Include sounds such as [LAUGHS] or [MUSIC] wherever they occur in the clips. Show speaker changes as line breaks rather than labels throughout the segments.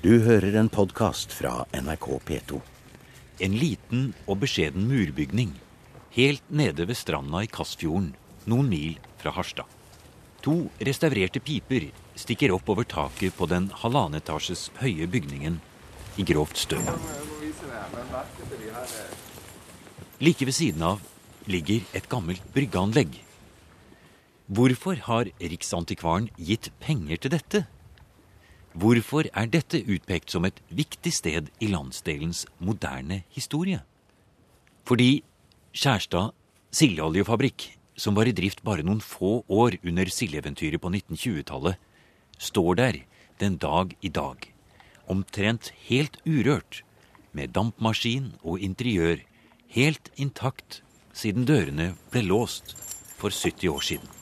Du hører en podkast fra NRK P2.
En liten og beskjeden murbygning helt nede ved stranda i Kassfjorden, noen mil fra Harstad. To restaurerte piper stikker opp over taket på den halvannetasjes høye bygningen i grovt støv. Like ved siden av ligger et gammelt bryggeanlegg. Hvorfor har Riksantikvaren gitt penger til dette? Hvorfor er dette utpekt som et viktig sted i landsdelens moderne historie? Fordi Skjærstad sildeoljefabrikk, som var i drift bare noen få år under sildeeventyret på 1920-tallet, står der den dag i dag, omtrent helt urørt, med dampmaskin og interiør helt intakt siden dørene ble låst for 70 år siden.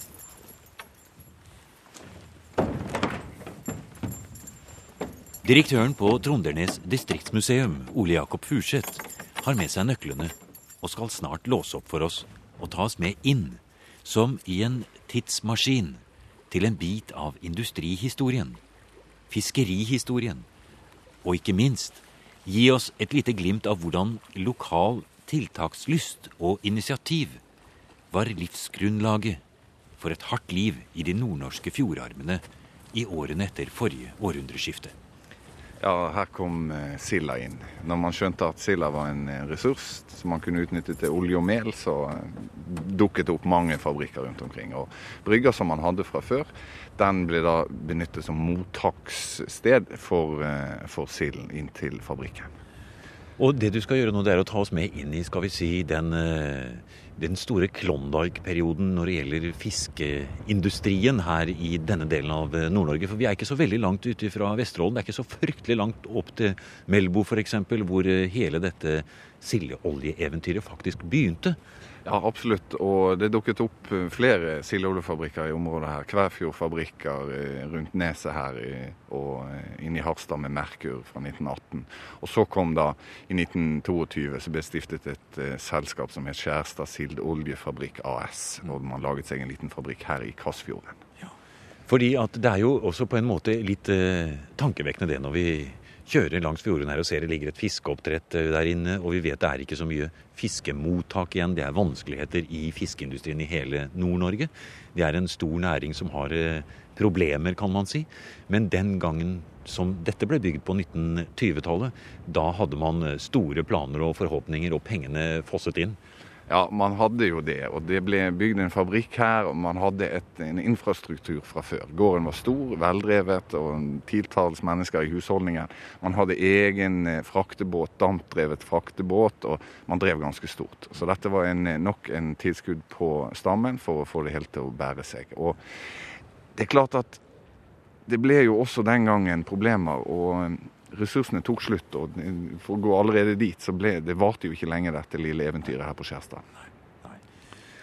Direktøren på Trondernes distriktsmuseum, Ole Jakob Furseth, har med seg nøklene og skal snart låse opp for oss og ta oss med inn, som i en tidsmaskin, til en bit av industrihistorien, fiskerihistorien, og ikke minst gi oss et lite glimt av hvordan lokal tiltakslyst og initiativ var livsgrunnlaget for et hardt liv i de nordnorske fjordarmene i årene etter forrige århundreskifte.
Ja, her kom eh, silda inn. Når man skjønte at silda var en eh, ressurs som man kunne utnytte til olje og mel, så eh, dukket det opp mange fabrikker rundt omkring. Og brygga som man hadde fra før, den ble da benyttet som mottakssted for, for silden inn til fabrikken.
Og det du skal gjøre nå, det er å ta oss med inn i skal vi si, den, eh, den store Klondyke-perioden når det gjelder fiskeindustrien her i denne delen av eh, Nord-Norge. For vi er ikke så veldig langt ute fra Vesterålen. Det er ikke så fryktelig langt opp til Melbo f.eks., hvor eh, hele dette sildeoljeeventyret faktisk begynte.
Ja, absolutt. Og det dukket opp eh, flere sildeoljefabrikker i området her. Kvæfjordfabrikker eh, rundt neset her og eh, inne i Harstad med Merkur fra 1918. Og så kom da, i 1922, så ble stiftet et selskap som het Skjærstad Sildoljefabrikk AS. Når man laget seg en liten fabrikk her i Kassfjorden. Ja.
Fordi at det er jo også på en måte litt eh, tankevekkende det når vi kjører langs fjorden her og ser det ligger et fiskeoppdrett eh, der inne, og vi vet det er ikke så mye fiskemottak igjen. Det er vanskeligheter i fiskeindustrien i hele Nord-Norge. Det er en stor næring som har eh, problemer, kan man si. Men den gangen som dette ble bygd på 1920-tallet, da hadde man eh, store planer og forhåpninger, og pengene fosset inn.
Ja, man hadde jo det. Og det ble bygd en fabrikk her, og man hadde et, en infrastruktur fra før. Gården var stor, veldrevet og titalls mennesker i husholdningen. Man hadde egen eh, fraktebåt, dampdrevet fraktebåt, og man drev ganske stort. Så dette var en, nok en tilskudd på stammen for å få det helt til å bære seg. Og det er klart at det ble jo også den gangen problemer. og ressursene tok slutt, og for å gå allerede dit, så ble det varte jo ikke lenge dette lille eventyret her på Skjærstad.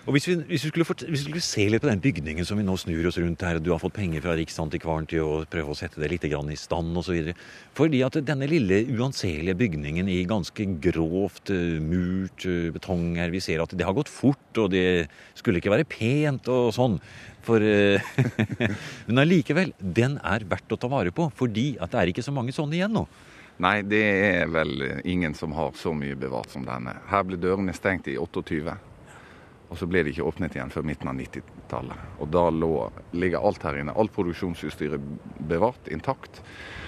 Og hvis vi, hvis, vi skulle, hvis vi, skulle, se litt på den bygningen som vi nå snur oss rundt her, du har fått penger fra Riksantikvaren til å prøve å sette det litt i stand osv. Fordi at denne lille uanselige bygningen i ganske grovt uh, murt uh, betong her, vi ser at det har gått fort, og det skulle ikke være pent og sånn. For, uh, [LAUGHS] men allikevel, den er verdt å ta vare på, fordi at det er ikke så mange sånne igjen nå.
Nei, det er vel ingen som har så mye bevart som denne. Her ble dørene stengt i 28. Og så ble det ikke åpnet igjen før midten av 90-tallet. Og da lå, ligger alt her inne. Alt produksjonsutstyret bevart intakt.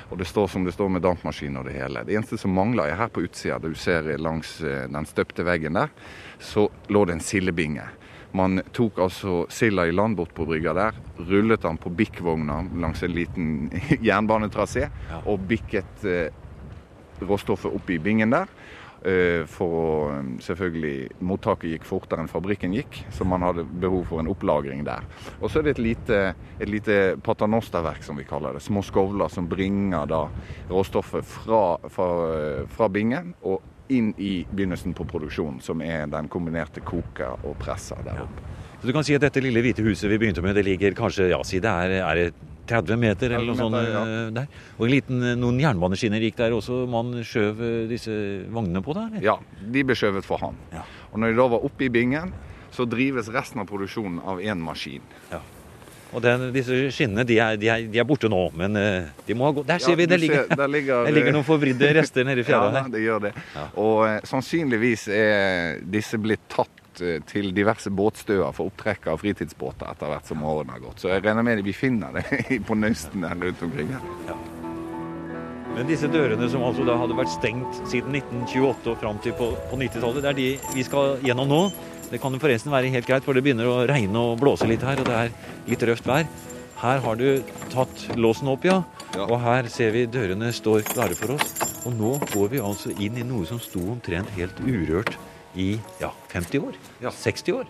Og det står som det står med dampmaskin og det hele. Det eneste som mangler er her på utsida, du ser langs eh, den støpte veggen der, så lå det en sildebinge. Man tok altså silda i land bort på brygga der, rullet den på bikkvogna langs en liten [LAUGHS] jernbanetrasé og bikket eh, råstoffet opp i bingen der. Eh, for um, selvfølgelig Mottaket gikk fortere enn fabrikken gikk, så man hadde behov for en opplagring der. Og så er det et lite, et lite paternosterverk, som vi kaller det. Små skovler som bringer da råstoffet fra, fra, fra bingen og inn i begynnelsen på produksjonen, som er den kombinerte koker og presser der oppe.
Så du kan si at dette lille hvite huset vi begynte med, det ligger kanskje ja, si det er, er det 30 meter eller noe sånt ja. Eh, der. Og liten, eh, noen jernbaneskinner gikk der også. Man skjøv eh, disse vognene på der?
Ja, de ble skjøvet for hånd. Ja. Og når de da var oppe i bingen, så drives resten av produksjonen av én maskin. Ja.
Og den, disse skinnene de er, de, er, de er, borte nå, men de må ha gått Der ser vi! Det ligger,
ser, der ligger, [LAUGHS]
der ligger noen forvridde rester nede i [LAUGHS] fjæra
Ja, det gjør det. Og sannsynligvis er disse blitt tatt eh, til diverse båtstøer for opptrekk av fritidsbåter etter hvert som årene har gått. Så jeg regner med at vi finner det [LAUGHS] på nøsten her rundt omkring. her.
Men disse dørene som altså da hadde vært stengt siden 1928 og fram til på, på 90-tallet, det er de vi skal gjennom nå. Det kan jo forresten være helt greit, for det begynner å regne og blåse litt her, og det er litt røft vær. Her har du tatt låsen opp, ja.
Ja.
Og her ser vi dørene står klare for oss. Og nå går vi altså inn i noe som sto omtrent helt urørt i ja, 50 år.
Ja.
60 år.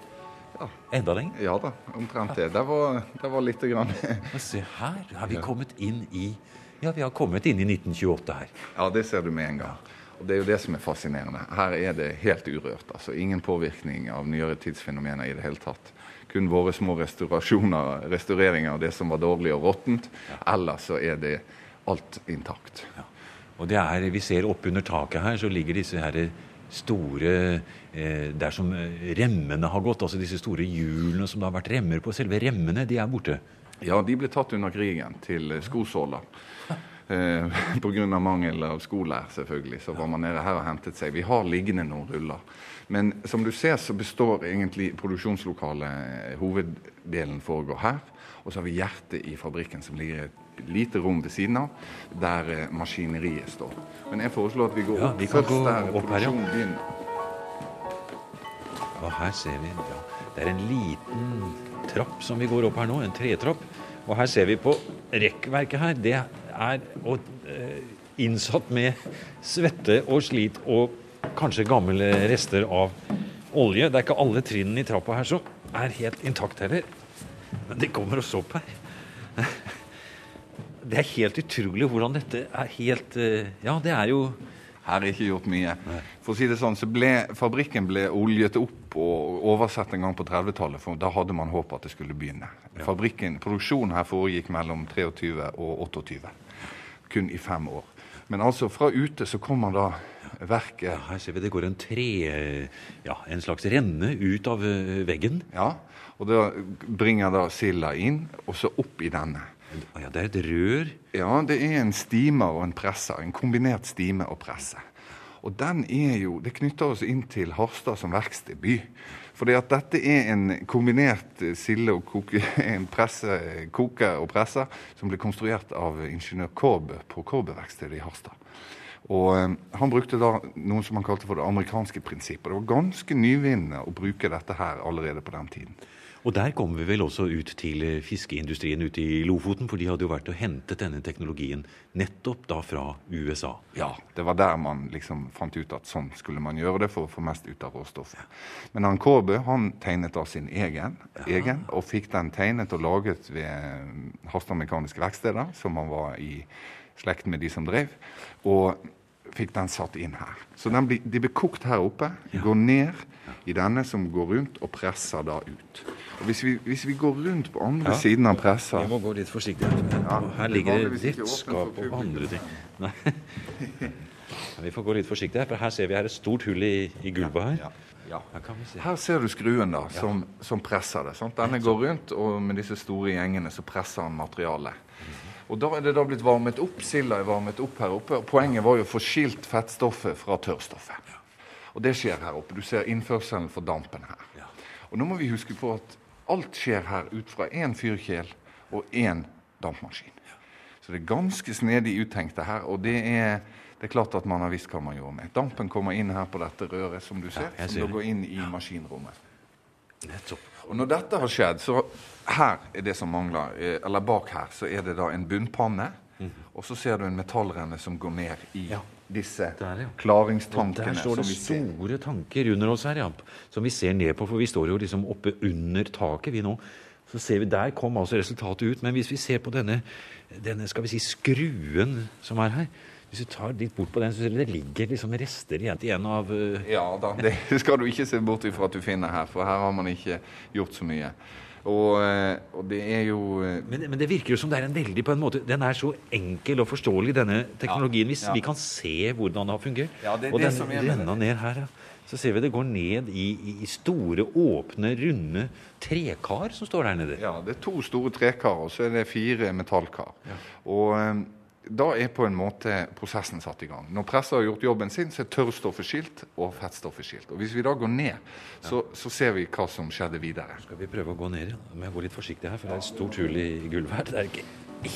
Ja.
Enda lenger.
Ja da, omtrent det. Det var, det var lite grann [LAUGHS]
Men se her har vi kommet inn i Ja, vi har kommet inn i 1928 her.
Ja, det ser du med en gang. Og Det er jo det som er fascinerende. Her er det helt urørt. altså Ingen påvirkning av nyere tidsfenomener i det hele tatt. Kun våre små restaurasjoner, restaureringer av det som var dårlig og råttent. Ellers så er det alt intakt. Ja.
Og det er, vi ser oppunder taket her, så ligger disse her store eh, Der som eh, remmene har gått, altså disse store hjulene som det har vært remmer på. Selve remmene, de er borte.
Ja, de ble tatt under krigen til eh, skosåler. Eh, [LAUGHS] Pga. mangel av skolær, selvfølgelig. Så var man nede her og hentet seg. Vi har liggende noen ruller. Men som du ser, så består egentlig produksjonslokalet Hoveddelen foregår her. Og så har vi hjertet i fabrikken, som ligger i et lite rom ved siden av, der eh, maskineriet står. Men jeg foreslår at vi går
Ja,
opp
vi
først
gå
der
opp her, ja.
produksjonen begynner.
Og her ser vi ja, Det er en liten trapp som vi går opp her nå, en tretrapp. Og her ser vi på rekkverket her. Det er eh, innsatt med svette og slit og kanskje gamle rester av olje. Det er ikke alle trinnene i trappa her som er helt intakt heller. Men det kommer oss opp her. Det er helt utrolig hvordan dette er helt eh, Ja, det er jo
Her er ikke gjort mye. For å si det sånn, så ble Fabrikken ble oljet opp og oversett en gang på 30-tallet, for da hadde man håp at det skulle begynne. Fabrikken, Produksjonen her foregikk mellom 23 og 28. Kun i fem år. Men altså, fra ute så kommer da verket
her ser vi det går en tre... Ja, en slags renne ut av eh, veggen.
Ja, og da bringer da silda inn, og så opp i denne.
Ja, det er et rør.
Ja, det er en stimer og en presser. En kombinert stime og presse. Og den er jo, Det knytter oss inn til Harstad som verkstedby. Fordi at dette er en kombinert eh, silde og koke, [LAUGHS] en presse, koker og presser som ble konstruert av ingeniør Kårbø på Kårbø-verkstedet i Harstad. Og eh, Han brukte da noe som han kalte for det amerikanske prinsippet. Det var ganske nyvinnende å bruke dette her allerede på den tiden.
Og der kommer vi vel også ut til eh, fiskeindustrien ute i Lofoten, for de hadde jo vært og hentet denne teknologien nettopp da fra USA.
Ja, det var der man liksom fant ut at sånn skulle man gjøre det for å få mest ut av råstoffet. Men han Kårbø han tegnet da sin egen, egen og fikk den tegnet og laget ved Harstad Mekaniske Verksteder, som han var i slekt med de som drev, og fikk den satt inn her. Så blir, de blir kokt her oppe, går ned i denne som går rundt, og presser da ut. Og Hvis vi, hvis vi går rundt på andre
Ja.
siden av pressa
Vi må gå litt forsiktig.
Ja,
her
er
ligger det redskap og andre ting. Nei. Ja, [LAUGHS] Vi får gå litt forsiktig her, for her ser vi her et stort hull i, i gulvet her.
Ja, ja.
Her kan vi se.
Her ser du skruen da, som, som presser det. Sant? Denne går rundt, og med disse store gjengene så presser han materialet. Og da er det da blitt varmet opp, silda er varmet opp her oppe. og Poenget var jo å få skilt fettstoffet fra tørrstoffet. Og det skjer her oppe. Du ser innførselen for dampen her. Og nå må vi huske på at alt skjer her ut fra én fyrkjel og én dampmaskin. Så det er ganske snedig uttenkt det her. Og det er, det er klart at man har visst hva man gjorde med. Dampen kommer inn her på dette røret, som du ser.
Ja,
som da går inn i maskinrommet.
Nettopp.
Og når dette har skjedd, så her er det som mangler. eh, Eller bak her så er det da en bunnpanne. Og så ser du en metallrenne som går ned i.
Ja.
disse
Der, ja. Og der står det store tanker under oss her, ja, som vi ser ned på, for vi står jo liksom oppe under taket, vi nå. Så ser vi, Der kom altså resultatet ut. Men hvis vi ser på denne, denne skal vi si, skruen som er her Hvis du tar litt bort på den, så ser du, det ligger liksom rester igjen av eh,
Ja da, [LAUGHS] det skal du ikke se bort ifra at du finner her, for her har man ikke gjort så mye. Og, eh, og det er jo eh,
Men, men, det virker jo som det er en veldig på en måte Den er så enkel og forståelig, denne teknologien. Hvis
Ja, ja.
vi kan se hvordan det har fungert.
Ja, det
og
det
den renna ned her. Så ser vi det går ned i, i, store, åpne, runde trekar som står der nede.
Ja, det er to store trekar, og så er det fire metallkar. Og da er på en måte prosessen satt i gang. Når pressa har gjort jobben sin, så er tørrstoffet skilt og fettstoffet skilt. Og Hvis vi da går ned, så, så ser vi hva som skjedde videre.
Skal vi prøve å gå ned? Ja? Men jeg går litt forsiktig her, for det er et stort hull i gulvet her. Det er ikke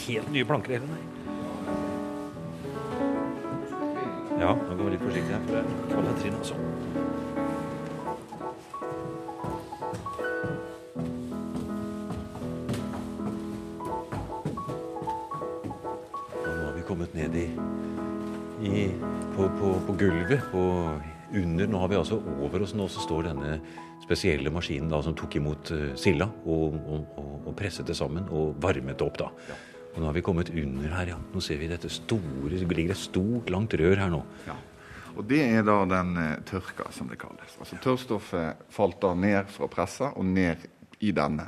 helt nye planker heller, nei. Ja, nå går vi litt forsiktig her, for det er alle trinn kommet ned i, i på, på, på gulvet. Og under, nå har vi altså over oss nå så står denne spesielle maskinen da, som tok imot uh, silda og, og, og, og presset det sammen og varmet det opp. da. Og nå har vi kommet under her, ja. Nå ser vi dette store, det ligger et stort, langt rør her nå.
Ja. Og Det er da den uh, tørka, som det kalles. Altså Tørrstoffet falt da ned fra pressa og ned i denne.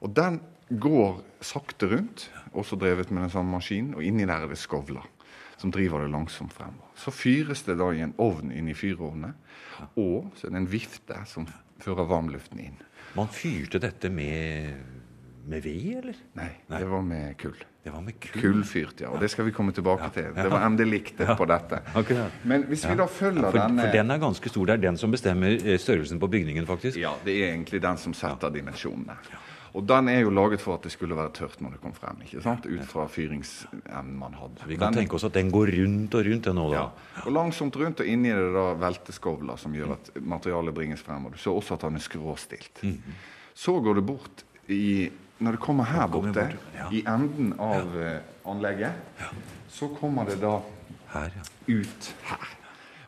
Og den går sakte rundt, også drevet med en sånn maskin, og inni der er det skovler som driver det langsomt fremover. Så fyres det da i en ovn inni fyrovnet, og så er det en vifte som fører varmluften inn.
Man fyrte dette med, med ved, eller?
Nei, det var med kull.
Det var med kull.
Kullfyrt, ja. Og det skal vi komme tilbake
Ja,
til. Det var MD likte på dette. Men hvis vi da følger
For,
denne
for den er ganske stor. Det er den som bestemmer eh, størrelsen på bygningen, faktisk.
Ja, det er egentlig den som setter dimensjonene. Og den er jo laget for at det skulle være tørt når det kom frem. ikke sant? Ut fra fyringsevnen man hadde.
Vi kan
Den-
tenke oss at den går rundt og rundt den nå, da.
ja. Og langsomt rundt, og inni det da velteskovler som gjør at materialet bringes frem. Og du ser også at han er skråstilt. Så går det bort i Når det kommer her
kommer
borte,
bort, ja.
i enden av ja. anlegget, så kommer det da
Her,
ut her.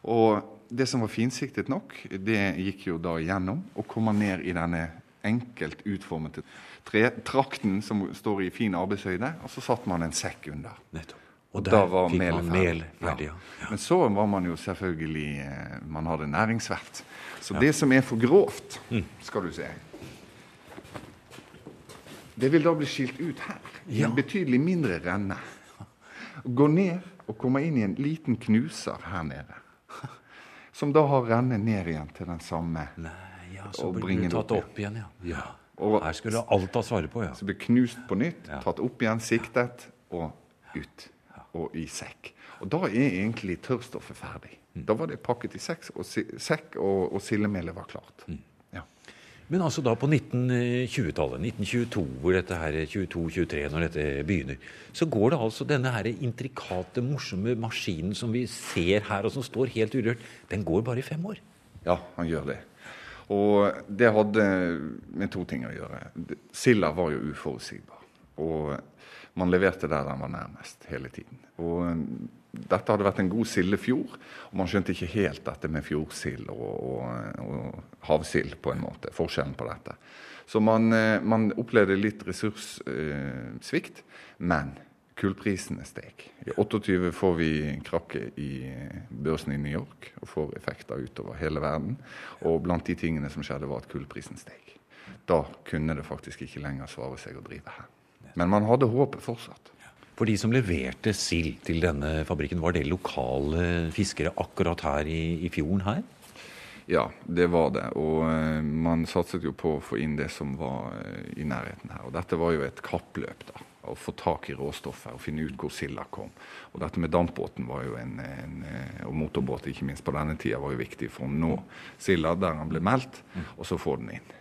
Og det som var finsiktet nok, det gikk jo da igjennom og kommer ned i denne enkelt utformet tretrakten som står i fin arbeidshøyde, og så satte man en sekk under.
Nettopp.
Og
Og der
var
fikk
melet
man mel ferdig, ja. ja.
Men så var man jo selvfølgelig eh, Man hadde næringsvett. Så det som er for grovt,
Mm.
skal du se Det vil da bli skilt ut her. I
Ja.
en betydelig mindre renne. Gå ned og komme inn i en liten knuser her nede. Som da har rennet ned igjen til den samme.
Nei, ja, så
Og
blir
bringe
det
opp
opp igjen, ja. ja.
Og-
Her skulle alt ha svaret på, ja.
Så blir knust på nytt, tatt opp igjen, siktet og ut. Og i sekk. Og da er egentlig tørrstoffet ferdig.
Mm.
Da var det pakket i sekk, og, sekk, og, og sildemelet var klart.
Mm.
Ja.
Men altså da på 1920-tallet, 1922, hvor dette her 22-23, når dette begynner, så går det altså denne her intrikate, morsomme maskinen som vi ser her, og som står helt urørt, den går bare i fem år.
ja, han gjør det. Og det hadde med to ting å gjøre. Silda var jo uforutsigbar. Og man leverte der den var nærmest hele tiden. Og um, dette hadde vært en god sildefjord, og man skjønte ikke helt dette med fjordsild og, og, og havsild, på en måte. Forskjellen på dette. Så man, eh, man opplevde litt ressurssvikt, men kullprisene steg. I 28 får vi krakket i børsen i New York og får effekter utover hele verden. Og blant de tingene som skjedde, var at kullprisen steg. Da kunne det faktisk ikke lenger svare seg å drive her. Men man hadde håpet fortsatt.
For de som leverte sild til denne fabrikken, var det lokale fiskere akkurat her i, i fjorden her?
Ja, det var det. Og uh, man satset jo på å få inn det som var uh, i nærheten her. Og dette var jo et kappløp, da. Å få tak i råstoffet og finne ut hvor silda kom. Og dette med dampbåten var jo en, en, eh, og motorbåt ikke minst på denne tida var jo viktig for å nå silda der den ble meldt, og så få den inn.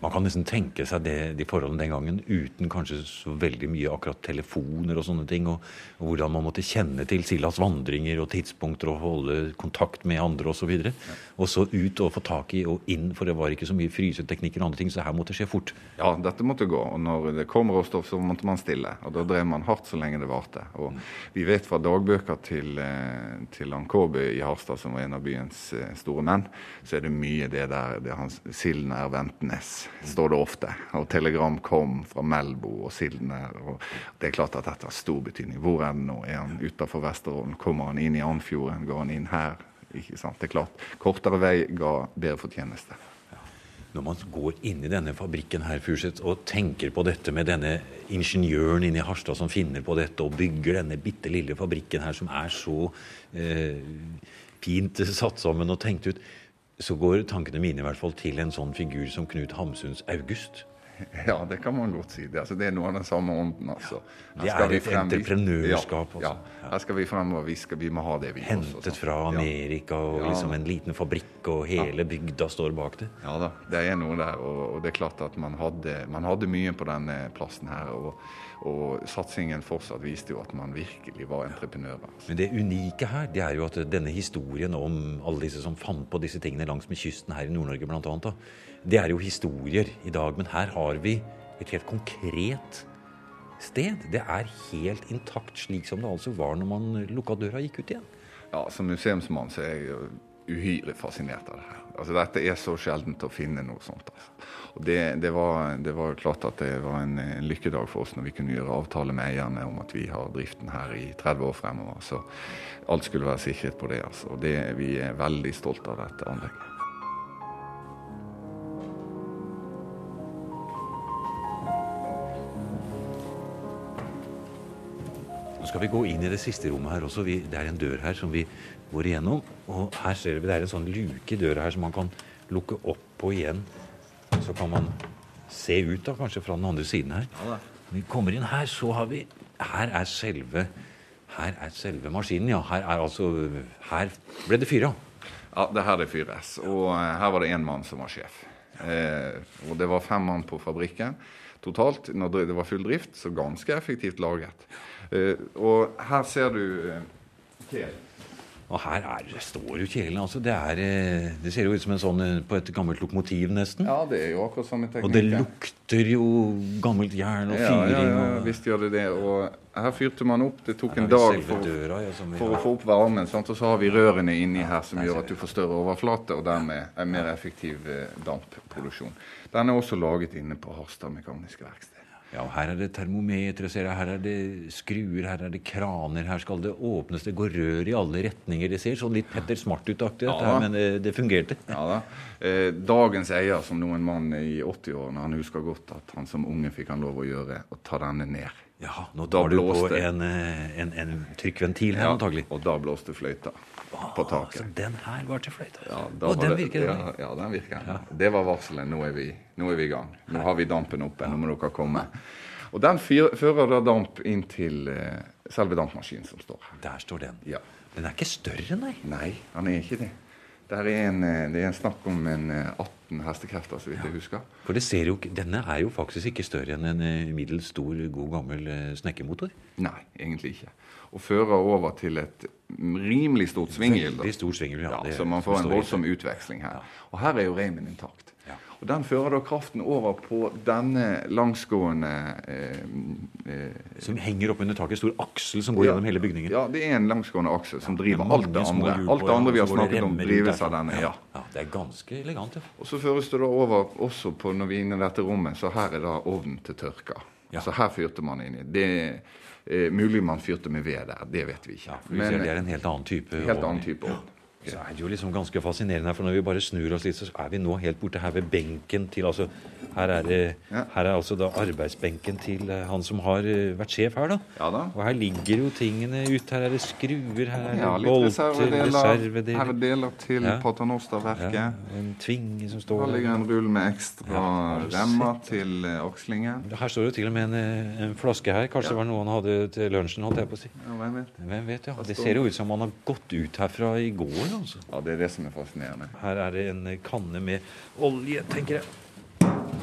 Man kan nesten tenke seg det, de forholdene den gangen uten kanskje så veldig mye akkurat telefoner og sånne ting, og, og hvordan man måtte kjenne til sildas vandringer og tidspunkter og holde kontakt med andre osv. Og, så og så ut og få tak i og inn, for det var ikke så mye fryseteknikker og andre ting, så her måtte det skje fort.
Ja, dette måtte gå. Og når det kom råstoff, så måtte man stille. Og da drev man hardt så lenge det varte. Og vi vet fra dagbøker til, eh, til han i Harstad, som var en av byens eh, store menn, så er det mye det der det hans, Silden er Ventenes, står det ofte. Og telegram kom fra Melbo og Silden er og Det er klart at dette har stor betydning. Hvor er den nå? Er han utafor Vesterålen? Kommer han inn i Andfjorden? Går han inn her? Ikke sant? Det er klart. Kortere vei ga bedre fortjeneste.
Når man går inn i denne fabrikken her, Furseth, og tenker på dette med denne ingeniøren inne i Harstad som finner på dette og bygger denne bitte lille fabrikken her som er så eh, fint satt sammen og tenkt ut, så går tankene mine i hvert fall til en sånn figur som Knut Hamsuns August. [LAUGHS]
Ja, det kan man godt si. Det, altså, det er noe av den samme ånden. altså.
Det er et entreprenørskap.
Ja, ja, her skal vi frem og vi, skal, vi må ha det vi
Hentet
også,
fra Amerika og liksom en liten fabrikk, og hele bygda står bak det.
Ja da, det er noe der. Og, og det er klart at man hadde, man hadde mye på denne plassen her. og og satsingen fortsatt viste jo at man virkelig var entreprenører.
Men det unike her, det er jo at denne historien om alle disse som fant på disse tingene langs med kysten her i Nord-Norge bl.a., det er jo historier i dag. Men her har vi et helt konkret sted. Det er helt intakt slik som det altså var når man lukka døra og gikk ut igjen.
Ja, som museumsmann så er jeg uhyre fascinert av det her. Altså, dette er så sjeldent å finne noe sånt. Altså. Og det, det, var, det, var, klart at det var en, en, lykkedag for oss når vi kunne gjøre avtale med eierne om at vi har driften her i 30 år fremover. Så alt skulle være sikret på det. Altså. Og det, vi er veldig stolte av dette anlegget.
Skal vi gå inn i det siste rommet her også. Vi, det er en dør her som vi går igjennom. Og her ser vi det er en sånn luke i døra her som man kan lukke opp på igjen. Så kan man se ut da, kanskje fra den andre siden her. Ja, vi kommer inn her, så har vi Her er selve her er selve maskinen, ja. Her er altså Her ble det fyra.
Ja, det her det fyres. Og eh, her var det én mann som var sjef. Eh, og det var fem mann på fabrikken totalt når det var full drift, så ganske effektivt laget. Eh, og her ser du Kjelen.
og her er, står jo kjelen. altså det, er, eh, det, ser jo ut som en sånn eh, på et gammelt lokomotiv, nesten.
Ja, det er jo akkurat samme teknikk.
Og det lukter jo gammelt jern og fyring.
Ja, ja, ja, visst gjør det det. Og her fyrte man opp. Det tok en dag for, døra, ja, for å få opp varmen. Sant? Og så har vi rørene inni her som gjør at du får større overflate, og dermed en mer effektiv eh, dampproduksjon. Den er også laget inne på Harstad Mekaniske Verksted.
Ja, Her er det jeg. Her er det skruer, her er det kraner. Her skal det åpnes. Det går rør i alle retninger. Det ser sånn litt Petter Smart-ut-aktig ut, ja, men det, eh, det, fungerte.
Ja da. Eh, dagens eier, som nå en mann i 80-årene, han husker godt at han som unge fikk han lov å gjøre, å ta denne ned.
Ja, nå tar du på en, eh, en, en trykkventil her, ja, antagelig.
Og da blåste fløyta på taket.
Så den her var til fløyta?
Ja, og den virker? Ja, ja, den virker. Ja. Det var varselet. Nå er, vi, nå er vi i gang. Nå har vi dampen oppe. Nå må dere komme. Og den fører da damp inn til uh, selve dampmaskinen som står her.
Der står den.
Ja.
Den er ikke større, nei?
Nei, den er ikke det. Er en, eh, det er en snakk om en 18 eh, hestekrefter, så vidt jeg husker.
For det ser jo, Denne er jo faktisk ikke større enn en middels stor, god gammel snekkermotor?
Nei, egentlig ikke og fører over til et rimelig stort svinghjul.
Stort ja.
ja så man får en voldsom utveksling her. Og her er jo reimen intakt. Og Den fører da kraften over på denne langsgående eh,
eh, Som henger oppunder taket? Stor aksel som går ja, gjennom hele bygningen?
Ja, det er en langsgående aksel som driver alt det andre. Alt det andre vi har snakket om, drives av denne.
Ja. ja. Det er ganske elegant. Ja.
Og så føres det da over også på når vi er inne i dette rommet, så her er da ovnen til tørka. Ja. Så her fyrte man inn i. Det Eh, mulig man fyrte med ved der, det vet vi ikke. Ja, for
vi Men, det er en helt annen type
helt annen type ovn.
Så er det jo liksom ganske fascinerende her, for når vi bare snur oss litt, så er vi nå helt borte her ved benken til altså Her er, ja. her er altså da arbeidsbenken til eh, han som har eh, vært sjef her, da.
Ja, da.
Og her ligger jo tingene ut. Her er det skruer, her er det ja, bolter, reservedeler.
Her er deler til ja. Paternoster-verket. Ja,
en tvinge som står
der. ligger en rull med ekstra remmer til okslingen.
Her står det til og med en, en flaske her. Kanskje det var noe han hadde til lunsjen, holdt jeg på å si.
Ja, hvem vet.
Hvem vet, ja. Det ser jo ut som han har gått ut herfra i går. Altså.
Ja, det er det som er fascinerende.
Her er det en kanne med olje, tenker jeg.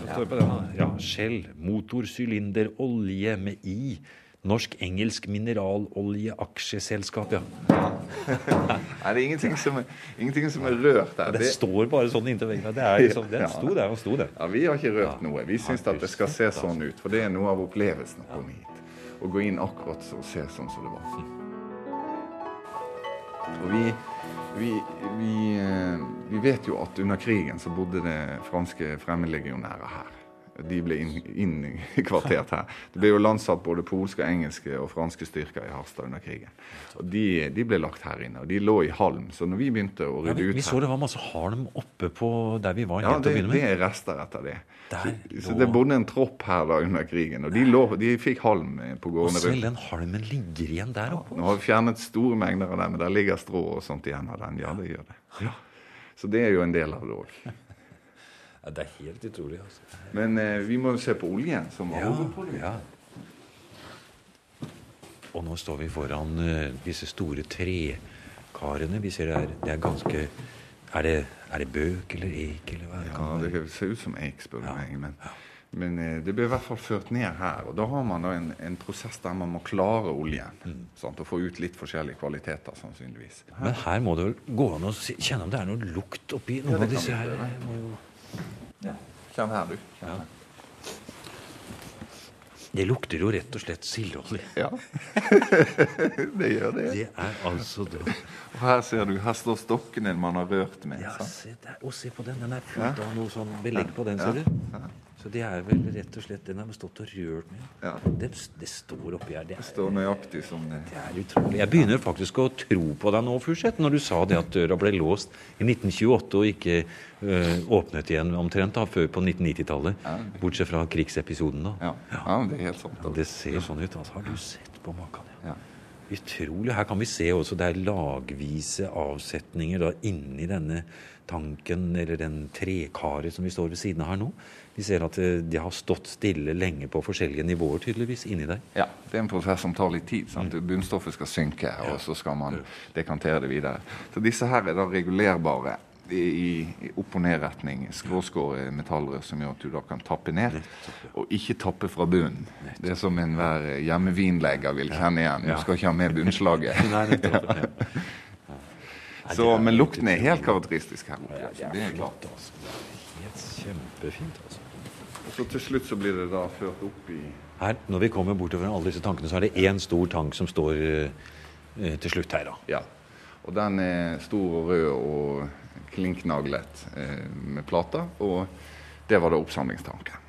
Står på den, ja, Shell. Motorsylinder olje med I. Norsk-engelsk mineraloljeaksjeselskap, ja. [LAUGHS]
Nei, det er ingenting som er, ingenting som er rørt der.
Det, det, står bare sånn inntil veggen. Det er liksom, den sto der og sto der.
Ja, Vi har ikke rørt noe. Vi syns at det skal se sånn ut. For det er noe av opplevelsen å komme hit. Å gå inn akkurat så og se sånn som det var. Og vi vi, vi, eh, vi, vet jo at under krigen så bodde det franske fremmedlegionærer her. De ble innkvartert her. Det ble jo landsatt både polske, engelske og franske styrker i Harstad under krigen. Og de, de, ble lagt her inne. Og de lå i halm. Så når vi begynte å rydde
ja, vi,
ut
Vi så det var masse halm oppe på der vi var.
Ja, det, det er rester etter det.
Der
Så, så det bodde en tropp her da under krigen. Og de, lå, de fikk halm eh, på
Og selv
rundt.
den halmen ligger igjen der oppe.
Nå har vi fjernet store mengder av den, men der ligger strå og sånt igjen av den. Ja, det gjør det. Så det er jo en del av det òg.
Ja, det er helt utrolig. altså.
Men eh, vi må jo se på oljen, som var hovedproduktet.
ja. Og nå står vi foran eh, disse store trekarene. Vi ser det er, det er ganske er det, er det bøk eller ek eller hva?
Ja, det ser ut som eik, spør du meg. Men, men eh, det blir i hvert fall ført ned her. Og da har man da en, en prosess der man må klare oljen.
Mm.
Sant? Og få ut litt forskjellige kvaliteter, sannsynligvis.
Men her må det vel gå an å kjenne om det er noe lukt oppi noen
Ja,
av disse her.
Kjenn her, du.
Ja. Det lukter jo rett og slett sildeolje.
Ja, [LAUGHS] det gjør det.
Det er altså det.
Og her ser du, her står stokkene man har rørt med.
Ja, se der. Og se på den. Den er fullt av noe sånn belegg på den, ser du. Så det er vel rett og slett Den har vi stått og rørt med.
Ja.
Det, det står oppi her. Det
Det
er,
står nøyaktig som det.
det er utrolig. Jeg begynner faktisk å tro på deg nå, Furseth, når du sa det at døra ble låst i 1928 og ikke øh, åpnet igjen omtrent da, før på 1990-tallet. Bortsett fra krigsepisoden, da.
Ja, ja det er helt sant.
Og det ser sånn ut. Altså, har du sett på maken?
Ja.
Utrolig. Her kan vi se også det er lagvise avsetninger da inni denne tanken, eller den trekaret som vi står ved siden av her nå. Vi ser at eh, det har stått stille lenge på forskjellige nivåer, tydeligvis, inni der.
Ja, det er en prosess som tar litt tid. sant? Bunnstoffet skal synke, og så skal man dekantere det videre. Så disse her er da regulerbare i, i opp- og nedretning. Skråskåret metallrør som gjør at du da kan tappe ned, og ikke tappe fra bunnen. Det er som enhver hjemmevinlegger vil kjenne igjen. Du skal ikke ha med bunnslaget. [LAUGHS] [LAUGHS] Så, men lukten er helt karakteristisk her oppe. det er klart.
altså. Det er helt kjempefint, altså.
Og så til slutt så blir det da ført opp i
Her, når vi kommer bortover alle disse tankene, så er det én stor tank som står eh, til slutt her, da.
Ja. Og den er stor og rød og klinknaglet eh, med plater. Og det var da oppsamlingstanken.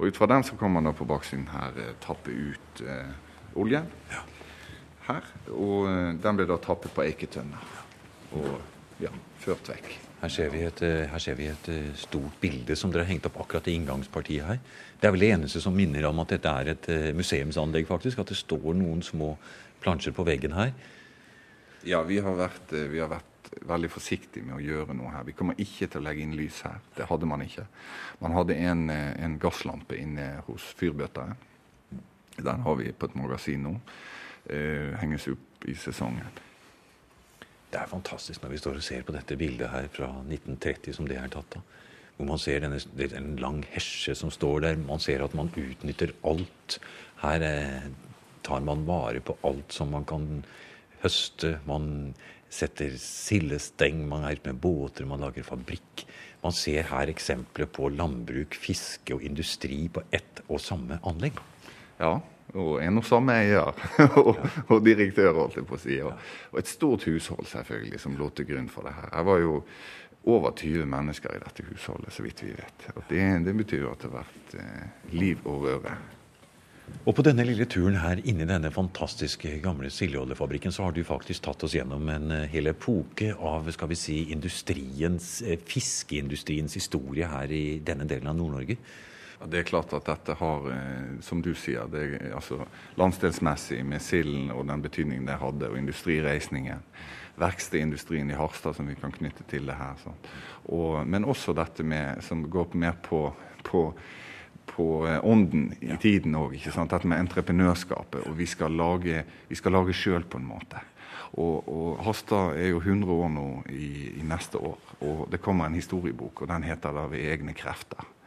Og ut fra den så kan man da på baksiden her eh, tappe ut eh, oljen. Her. Og eh, den ble da tappet på eiketønner. Og ja, ført vekk.
Her ser vi et, eh, her ser vi et eh, stort bilde som dere har hengt opp akkurat i inngangspartiet her. Det er vel det eneste som minner om at dette er et eh, museumsanlegg, faktisk. At det står noen små plansjer på veggen her.
Ja, vi har, vært, vi har vært veldig forsiktige med å gjøre noe her. Vi kommer ikke til å legge inn lys her. Det hadde man ikke. Man hadde en, en gasslampe inne hos fyrbøteren. Den har vi på et magasin nå. Eh, henges opp i sesongen.
Det er fantastisk når vi står og ser på dette bildet her fra 1930 som det er tatt av. Hvor man ser denne, en lang hesje som står der. Man ser at man utnytter alt. Her eh, tar man vare på alt som man kan høste. Man setter sildesteng, man er ute med båter, man lager fabrikk. Man ser her eksempler på landbruk, fiske og industri på ett og samme anlegg.
Ja, og en og samme eier [LAUGHS] og, og direktør, holdt jeg på å si. Og, og et stort hushold selvfølgelig som lå til grunn for det her. Jeg var jo over 20 mennesker i dette husholdet, så vidt vi vet. Og det, det betyr jo at det har vært eh, liv og røre.
Og på denne lille turen her inni denne fantastiske gamle sildeoljefabrikken, så har du faktisk tatt oss gjennom en eh, hel epoke av skal vi si, industriens, eh, fiskeindustriens historie her i denne delen av Nord-Norge.
Ja, Det er klart at dette har, eh, som du sier, det, altså, landsdelsmessig med silden og den betydningen det hadde, og industrireisningen. Verkstedindustrien i Harstad som vi kan knytte til det her. Og, men også dette med, som går mer på, på, på eh, ånden i tiden òg. Dette med entreprenørskapet. Og vi skal lage, vi skal lage sjøl på en måte. Og, og Harstad er jo 100 år nå i, i neste år. Og det kommer en historiebok, og den heter da 'Ved egne krefter'.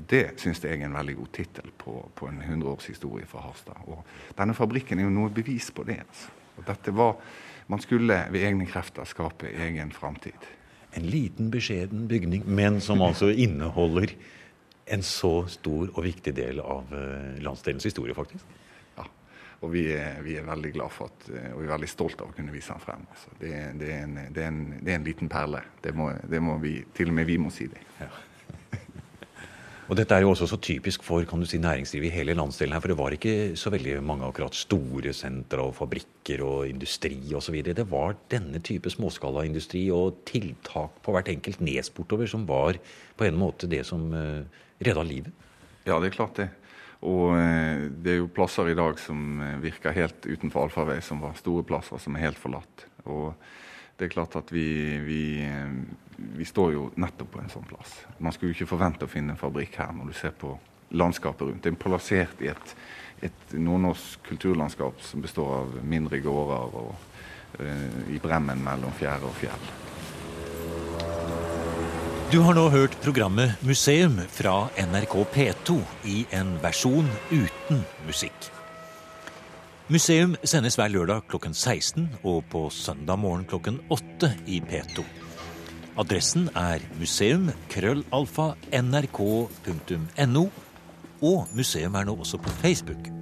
Og Det syns jeg er en veldig god tittel på, på en 100-årshistorie for Harstad. Og denne fabrikken er jo noe bevis på det. Altså. Og dette var, Man skulle ved egne krefter skape egen framtid.
En liten, beskjeden bygning, men som altså inneholder en så stor og viktig del av eh, landsdelens historie, faktisk.
Ja. Og vi er, vi er veldig glad for at, eh, og vi er veldig stolt av å kunne vise den frem. Altså. Det, det, er en, det, er en, det er en liten perle. Det må, det må vi, til og med vi må si det.
Og dette er jo også så typisk for kan du si, næringslivet i hele landsdelen her. For det var ikke så veldig mange akkurat store sentre og fabrikker og industri osv. Det var denne type småskalaindustri og tiltak på hvert enkelt nes bortover som var på en måte det som uh, redda livet.
Ja, det er klart det. Og uh, det er jo plasser i dag som uh, virker helt utenfor allfarvei, som var store plasser som er helt forlatt. Og det er klart at vi, vi, vi, står jo nettopp på en sånn plass. Man skulle jo ikke forvente å finne en fabrikk her når du ser på landskapet rundt. Det er plassert i et, et nordnorsk kulturlandskap som består av mindre gårder og uh, i bremmen mellom fjære og fjell.
Du har nå hørt programmet Museum fra NRK P2 i en versjon uten musikk. Museum sendes hver lørdag klokken 16 og på søndag morgen klokken 8 i P2. Adressen er museum.krøllalfa.nrk.no, og museum er nå også på Facebook.